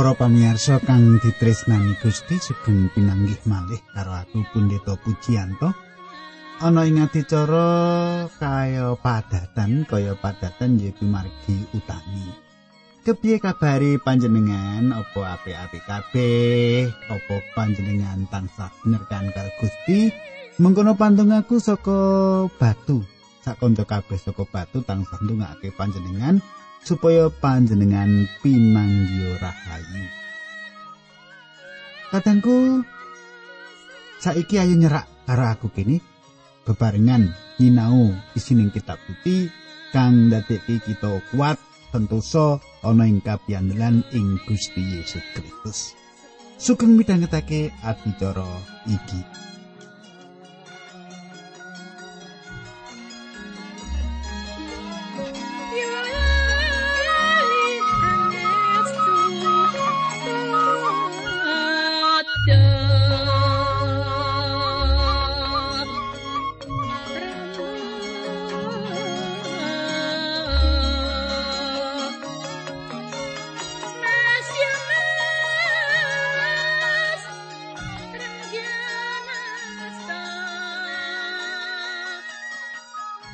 Para pamirsa kang ditresnani Gusti sugeng pinanggih malih karo aku Pendeta Pujiyanto. Ana ing adicara kaya padatan kaya padatan yaiku margi utami. Kepiye kabari panjenengan? Apa apik-apik kabeh? Apa panjenengan tansah bener kan karo Gusti? Mengkono pantung aku saka batu. Sak kanca kabeh saka batu tansah ndongake panjenengan supaya panjenengan pinanggih rahayu. Kadangku saiki ayo nyerak karo aku kene bebarengan nyinau isining kitab putih kang ndadekake kita kuat tentusa ana ing kapiyandelan ing Gusti Yesus Kristus. Sugeng midhangetake adicara iki.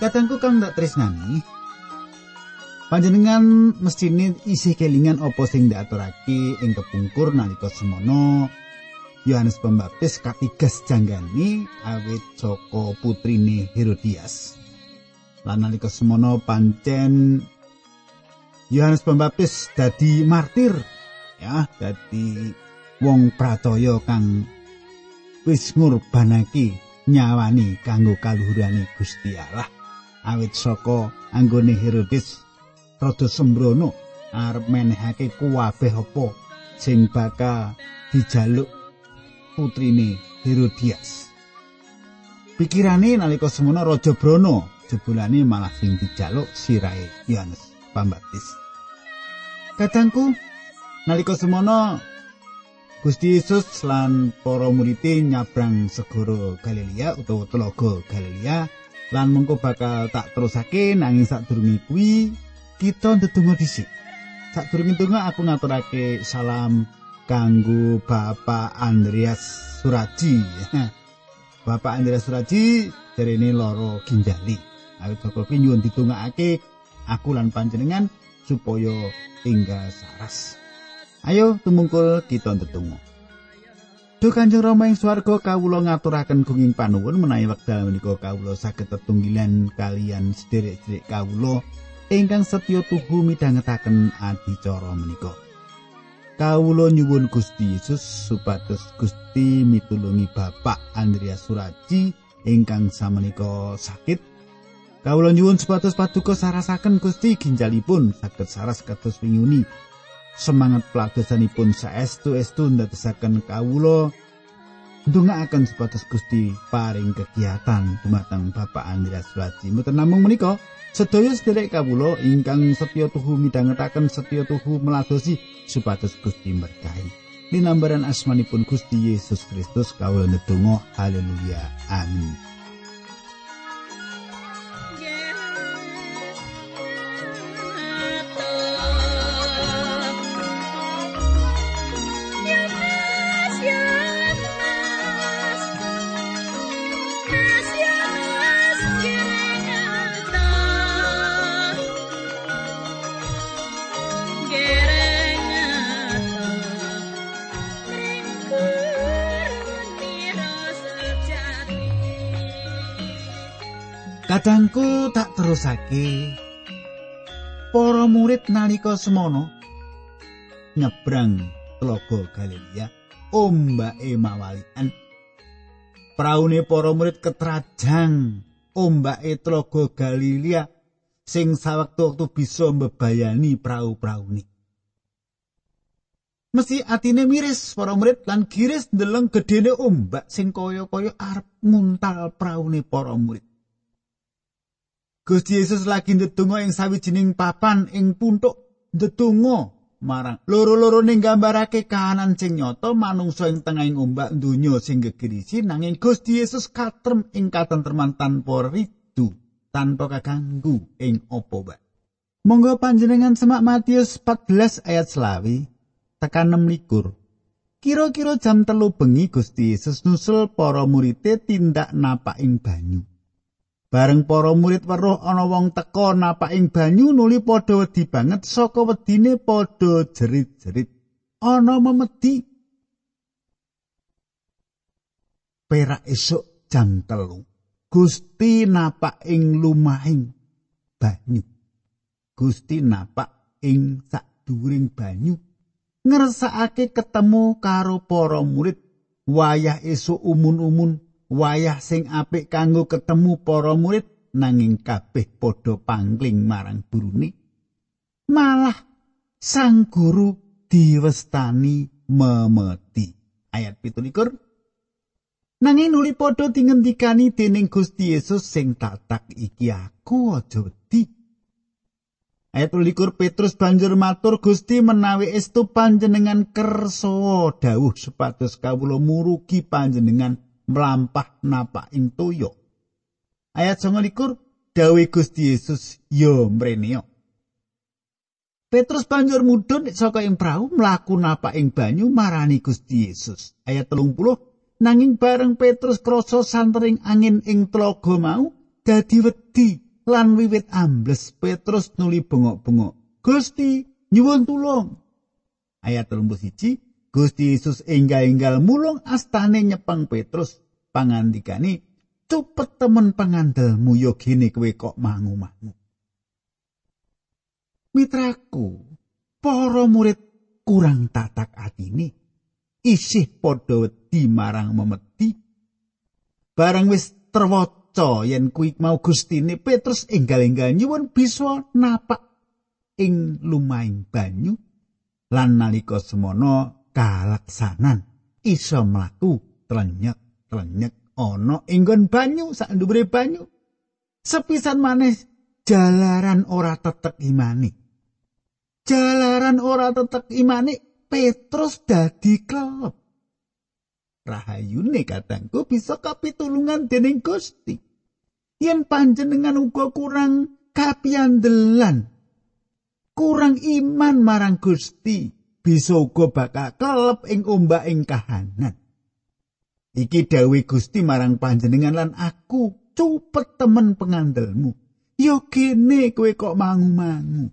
Kadangku kang tak tresnani. Panjenengan mestine isih kelingan apa sing diaturake ing kepungkur nalika semono Yohanes Pembaptis katigas janggani awit saka putrine Herodias. Lan nalika semono pancen Yohanes Pembaptis dadi martir ya, dadi wong pracaya kang wis ngurbanake nyawani kanggo kaluhurane Gusti Allah. Awit saka anggone Herodes rada sembrono arep menehake kuwabeh apa sing bakal dijaluk putrine Herodias. Pikirane nalika semono Raja Brono jebulane malah sing dijaluk sirahe Yohanes Pembaptis. Kadangku nalika semono Gusti Yesus lan para murid nyabrang segara Galilea utawa telaga Galilea lan mengko bakal tak terusake nanging sadurunge kuwi kita ndedonga dhisik. Sadurunge donga aku ngaturake salam kanggo Bapak Andreas Suraji. Bapak Andreas Suraji derene loro ginjali. Saka kuwi nyuwun ditungakake aku lan panjenengan supaya tinggal saras. Ayo tumungkul kita ndedonga. Duh Kanjeng Rama ing swarga kawula ngaturaken gunging panuwun menawi wekdal menika kawula saged tetunggilan kalian sederek-sederek kawula ingkang setya tuhu midhangetaken adicara menika. Kawula nyuwun Gusti Yesus supados Gusti mitulungi Bapak Andreas Suraji ingkang samenika sakit. Kawula nyuwun supados paduka sarasaken Gusti ginjalipun saged saras kados winyuni. Semangat peladosanipun saestu-estu ndadosaken kawula ndongaaken supados Gusti paring kegiatan dumateng Bapak Andreas Sulaji. Mboten namung menika, sedaya sedherek kawula ingkang setya tuhu midhangetaken setya tuhu meladosi supados Gusti berkahi. Linambaran asmanipun Gusti Yesus Kristus kawula ndedonga haleluya amin. Kadangku tak terusake. Para murid nalika semono nyebrang telaga Galilea, ombake mawalian. Praune para murid ketrajang ombake telaga Galilea sing sawektu-wektu bisa mbebayani prau-praune. Mesti atine miris para murid lan giris ndeleng gedene ombak sing kaya-kaya arep nguntal praune para murid. Gusti Yesus lagi ndedonga ing sawijining papan ing puntuk ndedonga marang loro-loro ning gambarake kahanan sing nyata manungsa ing tengahing ombak donya sing gegirisi nanging Gusti Yesus katrem ing katentreman tanpa ridu tanpa kaganggu ing apa wae. Monggo panjenengan semak Matius 14 ayat selawi. tekan 6 likur. Kira-kira jam telu bengi Gusti Yesus nusul para murid tindak napak ing banyu. Bareng para murid weruh ana wong teka napak ing banyu nuli padha wedi banget saka wedine padha jerit-jerit. Ana memedi. Perak esuk jam telu. Gusti napak ing lumahing banyu. Gusti napak ing sadhuwuring banyu. Ngersakake ketemu karo para murid wayah esuk umun-umun wayah sing apik kanggo ketemu para murid nanging kabeh padha pangling marang gurune malah sang guru diwestani memeti. Ayat 17 nanging nuli padha dingendikani dening Gusti Yesus sing tatak iki aku aja wedi. Ayat likur Petrus banjur matur Gusti menawi estu panjenengan kersa dawuh supados kawula murugi panjenengan mlampah napak ing toya. Ayat 29 dawe Gusti Yesus yo mreneo. Petrus banjur mudhun saka ing prau mlaku napak ing banyu marani Gusti Yesus. Ayat 30 nanging bareng Petrus krasa santering angin ing tlaga mau dadi wedi lan wiwit ambles Petrus nuli bengok-bengok. Gusti nyuwun tulung. Ayat 31 Gusti Yesus enggal-enggal mulung astane nyepeng Petrus pangandikane cepet temen pangandelmu yo gene kowe kok mangu-mangu. Mitraku, para murid kurang tatak atine isih padha wedi marang memeti. Barang wis terwaca yen kuwi mau Gustine Petrus enggal-enggal nyuwun bisa napak ing lumaing banyu lan nalika semono kalaksanan. Iso mlaku trenyek trenyek ana ing banyu sak dhuwure banyu. Sepisan maneh jalaran ora tetek imani. Jalaran ora tetek imani Petrus dadi kelep rahayune katangku bisa kapitulungan dening Gusti. Yen panjenengan uga kurang kapiandelan kurang iman marang Gusti bisa uga bakal kelep ing ombak ing kahanan. Iki dawuh Gusti marang panjenengan lan aku cupet temen pengandelmu. Yo kene kowe kok mangu-mangu.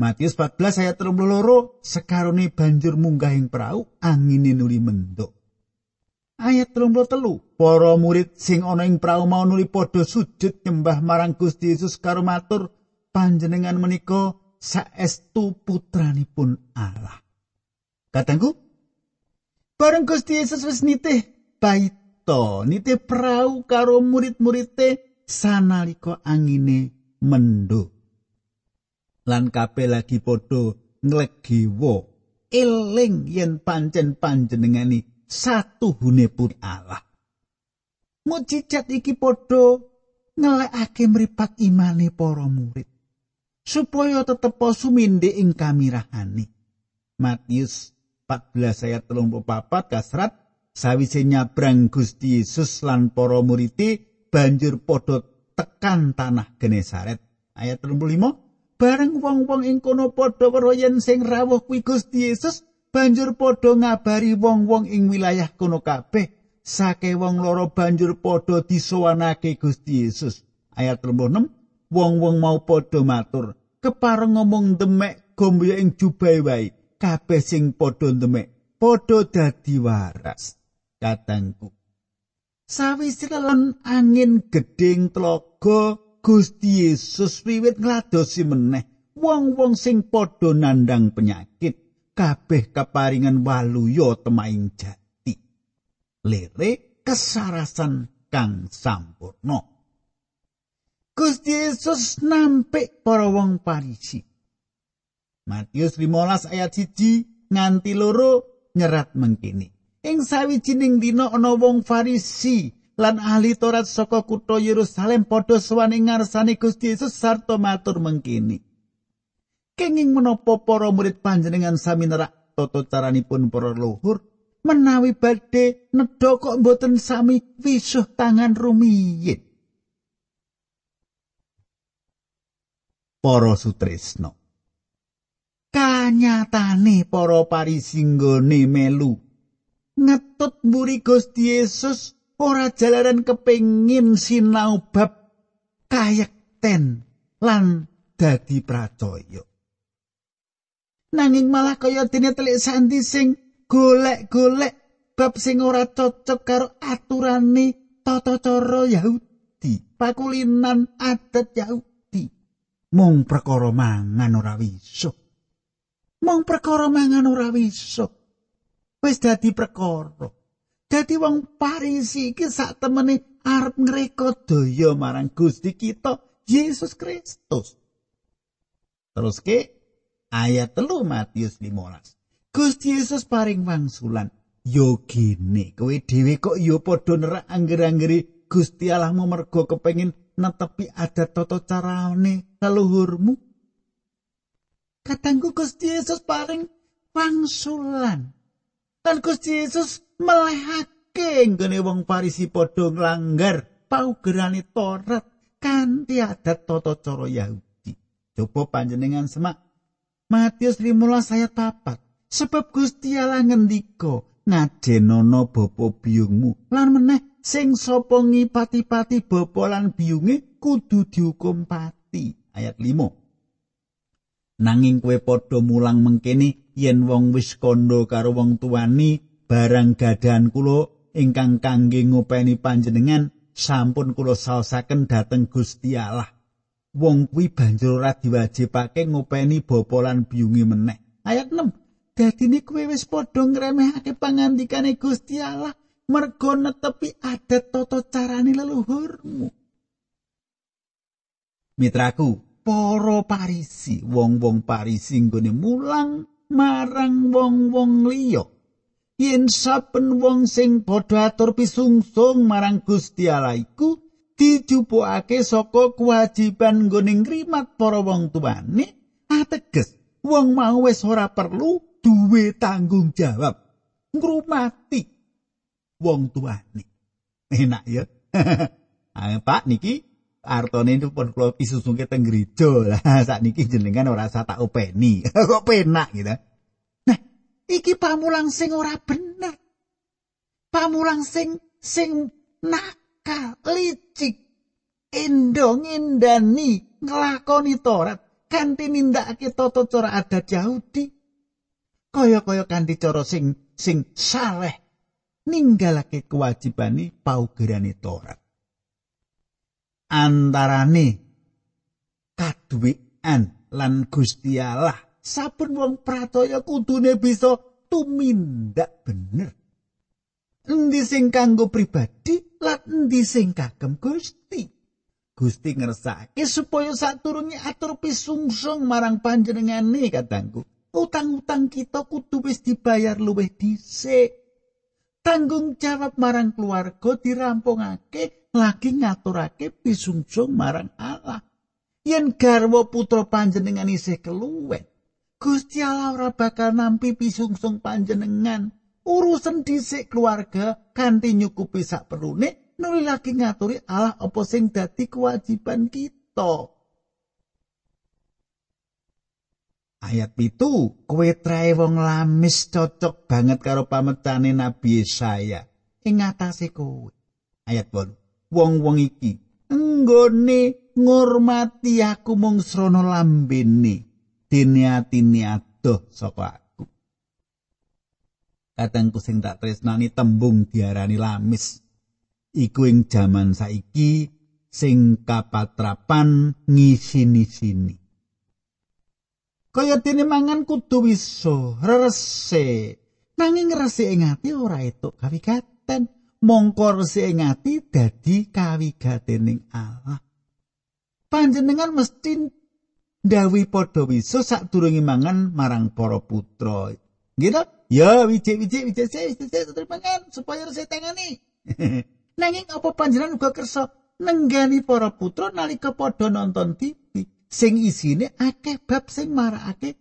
Matius 14 ayat 32 sekarone banjur munggah ing prau angine nuli menduk. Ayat 33 para murid sing ana ing prau mau nuli padha sujud nyembah marang Gusti Yesus karo matur panjenengan menika saestu putranipun Allah. Katangku, bareng Gusti Yesus wis nitih baito, nitih prau karo murid-murite sanalika angine mendo. Lan kabeh lagi padha nglegewa eling yen pancen panjenengani satu hune pun Allah. Mujizat iki padha ngelekake mripat imane para murid. Supaya tetep suminde ing kamirahane. Matius 14 ayat 34 kasrat sawise nyabrang Gusti Yesus lan para murid banjur padha tekan tanah Genesaret. Ayat 35 bareng wong-wong ing kono padha weruh yen sing rawuh kuwi Gusti Yesus banjur padha ngabari wong-wong ing wilayah kono kabeh sake wong loro banjur padha disowanake Gusti Yesus. Ayat 36 wong-wong mau padha matur kepareng ngomong demek gombe ing jubahe wae. Kabeh sing padha demek padha dadi waras. Katangku sawise lan angin gedeng tlaga Gusti Yesus wiwit ngladosi meneh. Wong-wong sing padha nandang penyakit kabeh keparingan waluya temaing jati. Lere kesarasan kang sampurna Gusti Yesus nampik para wong Farisi. Matius 15 ayat 1 nganti loro nyerat mengkini. Ing sawijining dina ana wong Farisi lan ahli Taurat saka kutha Yerusalem padha sowan ing ngarsane Gusti Yesus sarta matur mengkini. Kenging menapa para murid panjenengan sami nerak tata caranipun para luhur menawi badhe nedha kok mboten sami wisuh tangan rumiyin. Para sutresna nyatane para parisinggone melu. Ngetut mburi Gusti Yesus ora jalaran kepengin sinau bab kayekten lan dadi pracaya nanging malah kaya dene telik sandi sing golek-golek bab sing ora cocok karo aturane tata cara Yahudi pakulinan adat Yahudi mung perkara mangan ora wiso mung perkara mangan ora wiso wis dadi perkara Dadi wong Parisi iki sak temene arep ngreka daya marang Gusti kita Yesus Kristus. Terus ke ayat telu Matius 15. Gusti Yesus paring wangsulan. Yo gene, kowe dhewe kok yo padha nerak angger-anggeri Gusti Allahmu mergo kepengin netepi adat tata carane leluhurmu. Katanggu Gusti Yesus paring wangsulan. Lan Gusti Yesus melehake nggone wong Farisi padha nglanggar paugerane Taurat kanthi adat tata cara Yahudi. Coba panjenengan semak Matius 15 ayat 4. Sebab Gusti Allah ngendika, ngajenono bapa biyungmu lan meneh sing sapa ngipati-pati bapa lan biyunge kudu dihukum pati. Ayat 5. Nanging kue padha mulang mengkene yen wong wis kandha karo wong tuani barang gadahan kula ingkang kangge ngopeni panjenengan sampun kula saosaken dhateng Gusti Allah. Wong kuwi banjur ora diwajibake ngopeni bapa lan biyunge meneh. Ayat 6. Dadine kuwi wis padha ngremehake pangandikane Gusti Allah mergo netepi adat tata carane leluhurmu. Mitraku, para parisi, wong-wong parisi nggone mulang marang wong-wong liya. yen saben wong sing padha atur pisungsung marang Gusti Allah iku dijupukake saka kewajiban nggone ngrimat para wong tuane ateges wong mau wis ora perlu duwe tanggung jawab. Ngrumati wong tuane. Enak ya. Ah, Pak niki artone pun kula pisusungke teng gereja lah. Sakniki jenengan ora usah tak openi. Kok penak gitu? Iki pamulang sing ora bener. Pamulang sing sing nakal, licik, endong endani nglakoni Taurat. Kanthi nindakake tata cara adat Yahudi. Kaya-kaya kanthi cara sing sing saleh ninggalake kewajibane paugerane Taurat. Antarane kaduwean lan Gusti Allah saben wong pracaya kudune bisa tumindak bener. Endi sing kanggo pribadi lan endi sing kagem Gusti. Gusti ngersake supaya saturunge atur pisungsung marang panjenengane katangku. Utang-utang kita kudu wis dibayar luwih dhisik. Tanggung jawab marang keluarga dirampungake lagi ngaturake pisungsung marang Allah. Yen garwa putra panjenengan isih keluwen, Gusti Allah ora bakal nampi pisungsung panjenengan. Urusan dhisik keluarga kanthi nyukupi sak perune nuli lagi ngaturi Allah apa sing dadi kewajiban kita. Ayat pitu, kue trae wong lamis cocok banget karo pametane Nabi Yesaya. Ing atase kowe. Ayat 8. Wong-wong iki enggone ngurmati aku mung srana lambene. diniatini adoh saka aku. Katengku sing tak tresnani tembung diarani lamis. Iku ing jaman saiki sing kapatrapan ngisini-sini. Kaya dene mangan kudu wiso, rese. Nanging rese ing ati ora etuk kawigaten. Mongko rese ing ati dadi kawigatening Allah. Panjenengan mesti ndawi padha wisa sadurunge mangan marang para putra. Gitu? Ya, wijik-wijik wijik sik mangan supaya resik tangani. Nanging apa panjenengan uga kersa nenggani para putra nalika padha nonton TV sing isine akeh bab sing marakake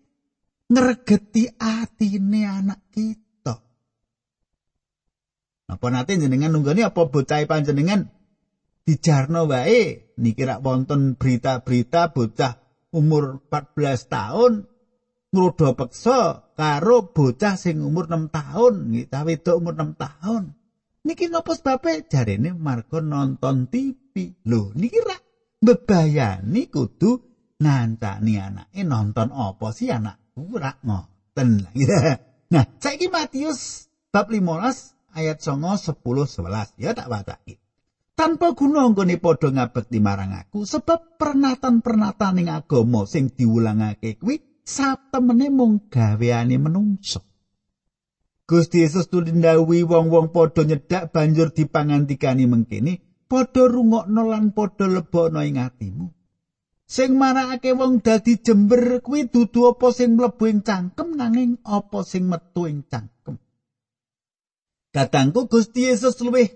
ngregeti atine anak kita. Apa nate jenengan nunggani apa bocah panjenengan dijarno wae niki rak wonten berita-berita bocah umur 14 tahun ngrodha peksa karo bocah sing umur 6 tahun, nggih, wedok umur 6 tahun. Niki ngopo sebabe jarene marga nonton TV. Lho, niki ra bebayani kudu ngancani anake nonton apa sih anakku ra ngoten. nah, saiki Matius bab 15 ayat 9 10 11 ya tak wacake. tanpa guna nggone padha ngabekti marang aku sebab pernatan-pernatan ning agama sing diulangake kuwi satemene mung gaweane menungso. Gusti Yesus tulindhawi wong-wong padha nyedak banjur dipangantikani mengkene, padha rungokno lan padha lebokno ing atimu. Sing marakake wong dadi jember kuwi dudu apa sing mlebu ing cangkem nanging apa sing metu ing cangkem. Katangku Gusti Yesus luwih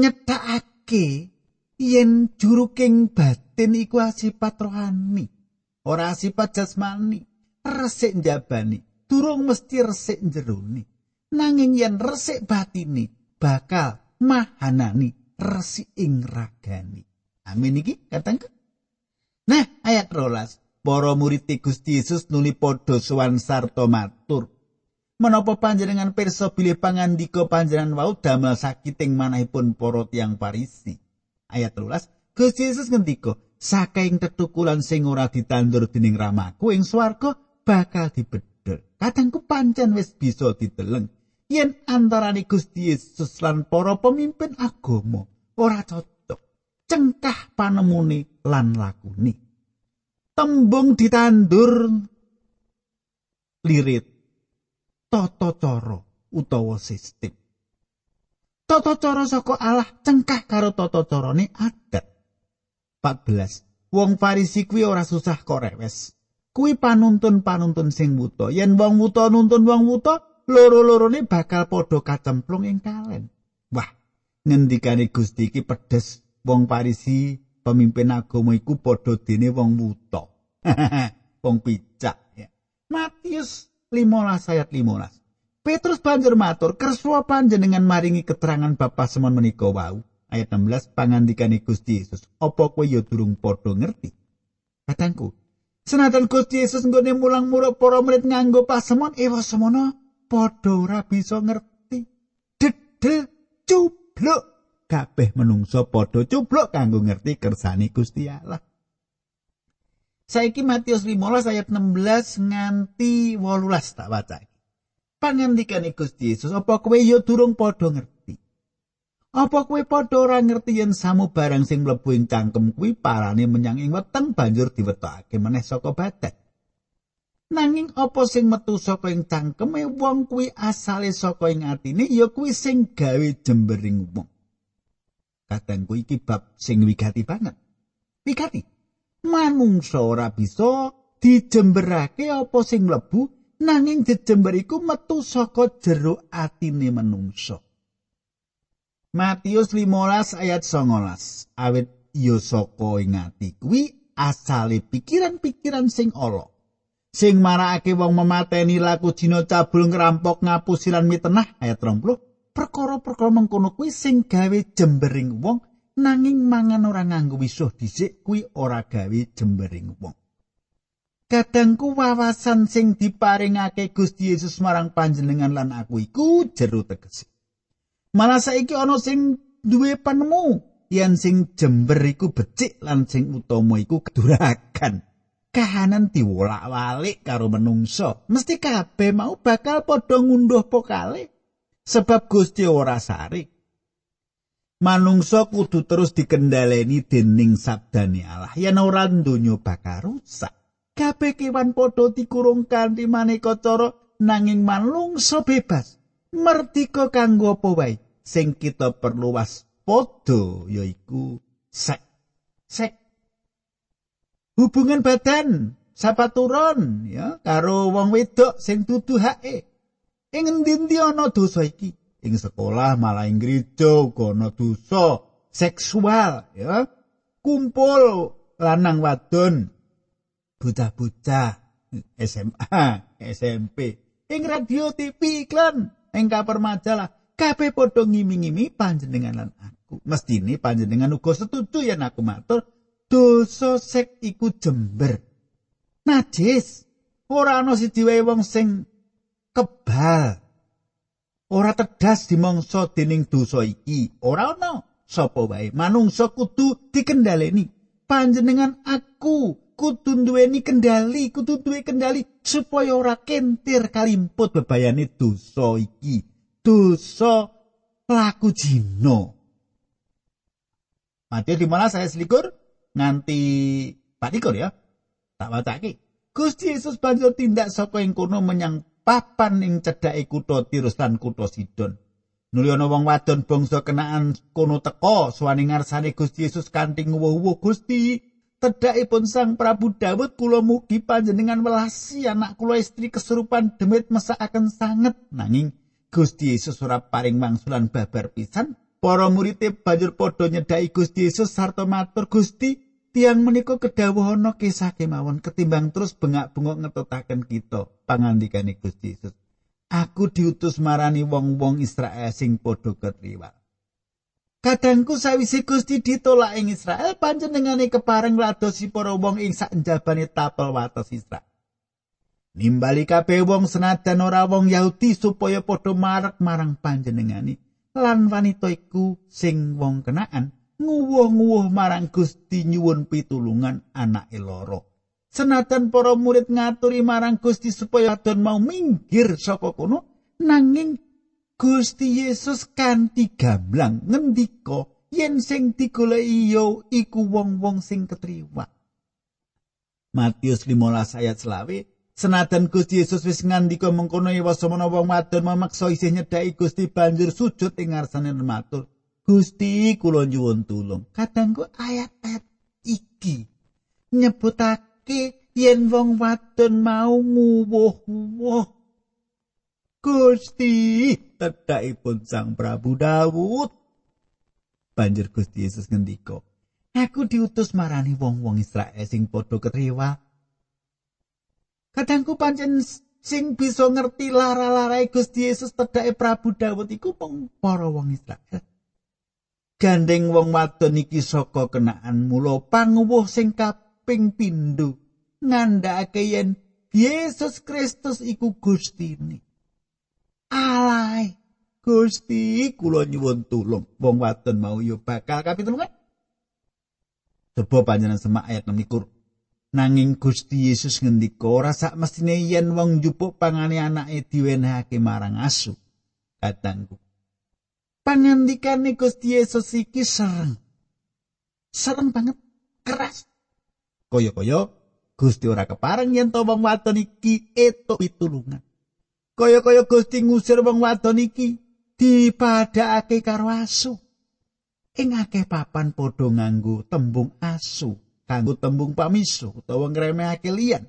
nyethakake yen juruking batin iku asipat rohani ora asipat jasmani resik njabani durung mesti resik jerone nanging yen resik batini bakal mahanani resik ing ragani. Amin iki katangku nah ayat rolas. Para murid Gusti Yesus nuli padha sowan sarta matur. Menapa panjenengan pirsa bilih pangandika panjenengan wau damel sakiting manahipun para tiang parisi ayat 13 Gusti Yesus ngendika saking tetukulan sing ora ditandur dening ramaku ing swarga bakal dibedhel. Kadangku pancen wis bisa dideleng yen antarane Gusti Yesus lan para pemimpin agama ora cocok cengkah panemune lan lakune tembung ditandur lirit tata cara utawa sistem. Tata cara saka Allah cengkah karo tata carane adat. 14. Wong Farisi kuwi ora susah kok rewes. Kuwi panuntun-panuntun sing wuta. Yen wong wuta nuntun wong wuta, loro-lorone bakal padha kacemplung ing kalen. Wah, ngendikane Gusti iki pedes. Wong Farisi pemimpin agama iku padha dene wong wuta. wong picak ya. Matius 15 ayat 15. Petrus banjur matur, "Kersa panjenengan maringi keterangan Bapa semon menika wau." Ayat 16 pangandikane Gusti Yesus, "Apa kowe ya durung padha ngerti?" Katangku, senajan Gusti Yesus nggone mulang muruk para murid nganggo pasemon, ewa semono padha ora bisa ngerti. Dedel cubluk kabeh menungso padha cubluk kanggo ngerti kersane Gusti Allah. Saiki Matius 15 ayat 16 nganti 18 tak waca. Pangandikane Gusti Yesus, apa kowe ya durung padha ngerti? Apa kowe padha ora ngerti yen samu barang sing mlebu ing cangkem kuwi parane menyang ing weteng banjur diwetokake meneh saka badan? Nanging apa sing metu saka ing cangkeme wong kuwi asale saka ing atine ya kuwi sing gawe jembering wong. Kadang kuwi iki bab sing wigati banget. Wigati. manungsa ora bisa dijemberake apa sing mlebu nanging dijember iku metu saka jero atine manungsa Matius 15 ayat 19 awit ya saka ing ati kuwi asale pikiran-pikiran sing ala sing marakake wong memateni laku jina cabul ngrampok ngapusi lan mitenah ayat 30 perkara-perkara mengkono kuwi sing gawe jembering wong nanging mangan ora nganggo wisuh dhisik kuwi ora gawe jembering wong. Kadangku wawasan sing diparingake Gusti Yesus marang panjenengan lan aku iku jero tegese. Malah saiki ana sing duwe penemu yen sing jember iku becik lan sing utama iku kedurakan. Kahanan diwolak-walik karo menungso, mesti kabeh mau bakal padha ngunduh pokale sebab Gusti ora sarik. manungsa kudu terus dikendhaleni dening sabdane Allah. Yen ora donya bakal rusak. Kabeh kewan padha dikurung kanthi maneka cara nanging manungsa bebas. Merdika kanggo apa wae? Sing kita perlu waspada yaiku sek. Sek. Hubungan badan sapaturon ya karo wong wedok sing dudu hake ing endi-endi ana dosa iki? Ing sekolah malah ing gereja kono dosa seksual ya. Kumpul lanang wadon bocah-bocah SMA SMP ing radio TV iklan ing kaper majalah. Kabeh padha ngimi-ngimi panjenengan lan aku. Mestine panjenengan uga setuju yen aku matur dosa sek iku jember. Najis. Ora ana siji wae wong sing kebal. Ora tedas dimangsa dening dosa iki. Ora ana. Sapa wae? Manungsa kudu dikendhaleni. Panjenengan aku kudu duweni kendali kudu duwe kendali supaya ora kentir kalimput bebayane dosa iki. Dosa laku jino Matius 15 ayat selikur? Nganti patikur ya. Tak wacake Gusti Yesus banjur tindak saka ing kono menyang papan ing cedhake kutha Tirus lan kutha Sidon. Nuli ana wong wadon bangsa kenaan kono teka suwane ngarsane Gusti Yesus kanthi nguwuh-uwuh Gusti tedhakipun Sang Prabu Daud kula mugi panjenengan welasi anak kula istri kesurupan demit mesakaken sanget nanging Gusti Yesus ora paring mangsulan babar pisan para murid banjur padha nyedhaki Gusti Yesus sarta matur Gusti tiang menika kedawuh ana kisah kemawon ketimbang terus bengak-bengok ngetutaken kita pangandikane Gusti Yesus aku diutus marani wong-wong Israel sing padha ketriwat Kadangku sawise Gusti ditolak ing Israel panjenengane kepareng ngladosi para wong ing sak njabane tapel wates Israel. Nimbali kabeh wong senajan ora wong Yahudi supaya padha marek marang panjenengane. Lan wanita iku sing wong kenaan nguwuh-nguwuh marang Gusti nyuwun pitulungan anake loro. Senajan para murid ngaturi marang Gusti supaya adon mau minggir saka kono, nanging Gusti Yesus kanthi gamblang ngendika yen sing digoleki yo iku wong-wong sing ketriwa. Matius 15 ayat selawe, Senajan Gusti Yesus wis ngandika mengkono ya wasamana wong wadon memaksa isih nyedhaki Gusti banjur sujud ing ngarsane matur. Gusti kula nyuwun tulung. Kadangku ayat-ayat iki nyebutake yen wong wadon mau nguwuh-nguwuh. Gusti tedhakipun Sang Prabu Daud. Banjur Gusti Yesus ngendika, "Aku diutus marani wong-wong Israel sing padha ketriwa." Kadangku pancen sing bisa ngerti lara-larae Gusti Yesus tedhake Prabu Daud iku para wong Israel. gandeng wong wadon iki saka kenaan mula panguwuh sing kaping pindho ngandhakake yen Yesus Kristus iku Gustine. Alai Gusti kula nyuwun tulung wong wadon mau yo bakal kapitulungan. Coba panjenengan semak ayat 6 Nanging Gusti Yesus ngendika ora sak mestine yen wong njupuk pangane anake diwenehake marang asu. Katangku pangandikane Gusti Yesus iki sereng. Sereng banget, keras. Kaya-kaya Gusti ora kepareng yen to wong wadon iki etuk pitulungan. Kaya-kaya Gusti ngusir wong wadon iki dipadhakake karo asu. Ing akeh papan padha nganggo tembung asu, kanggo tembung pamisu utawa ngremehake liyan.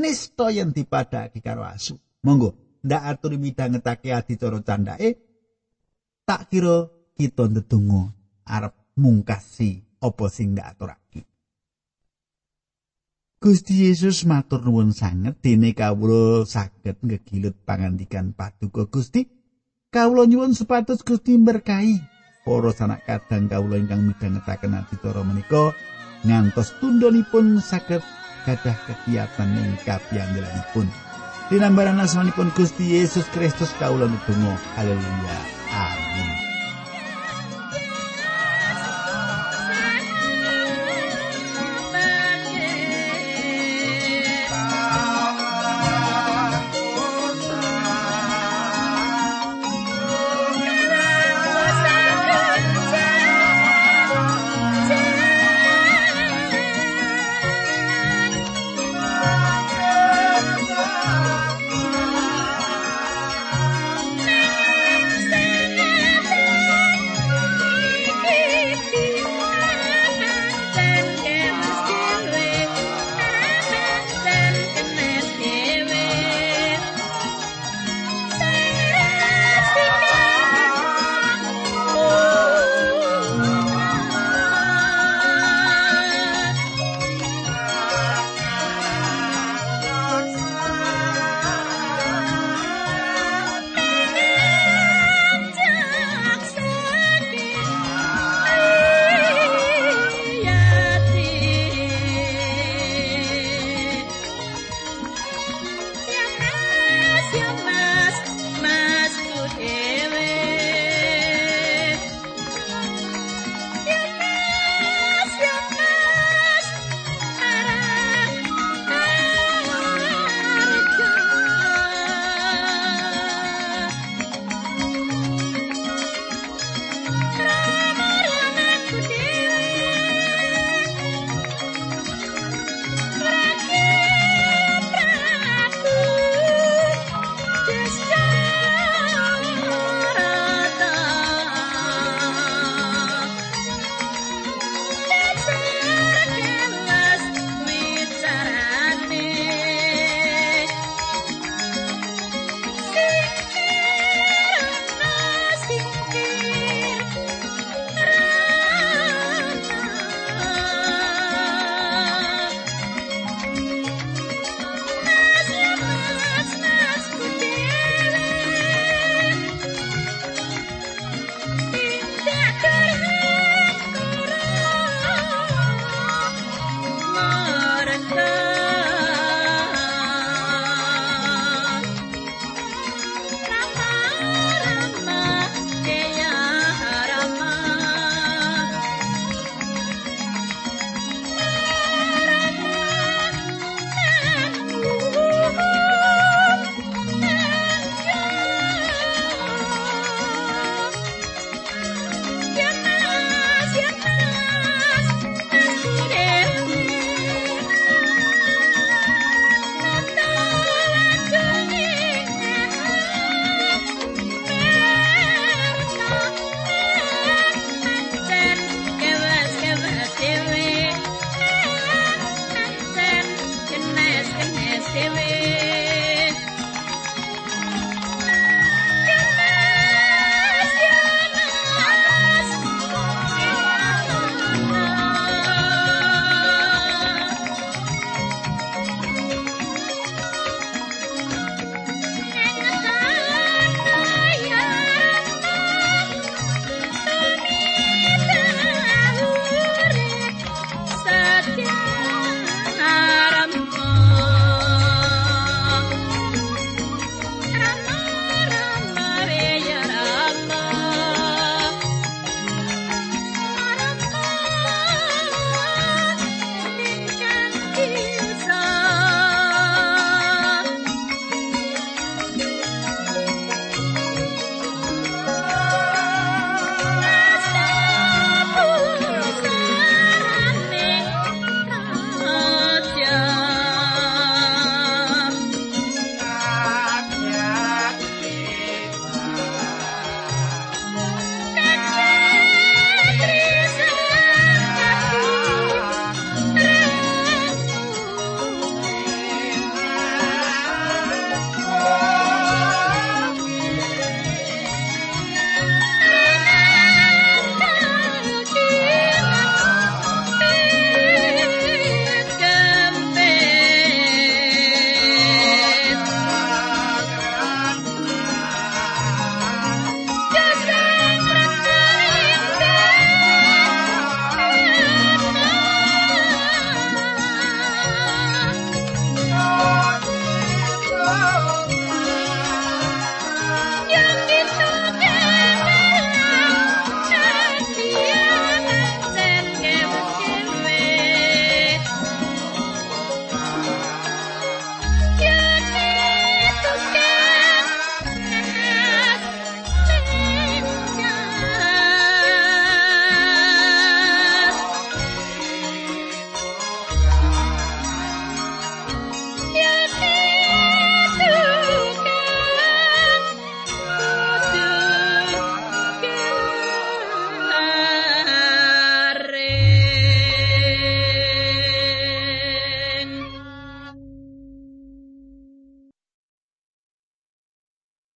Nista yen dipadhakake karo asu. Monggo, ndak aturi midhangetake adicara candake tak kira kita ndedonga arep mungkasi apa sing ndak aturake. Gusti Yesus matur nuwun sanget dene kawula saged ngegilut pangandikan paduka Gusti. Kawula nyuwun supados Gusti berkahi para sanak kadang kawula ingkang midhangetaken adicara menika ngantos tundonipun saged gadah kegiatan ing kapiyambelipun. Dinambaran asmanipun Gusti Yesus Kristus kawula nuwun haleluya. Amin.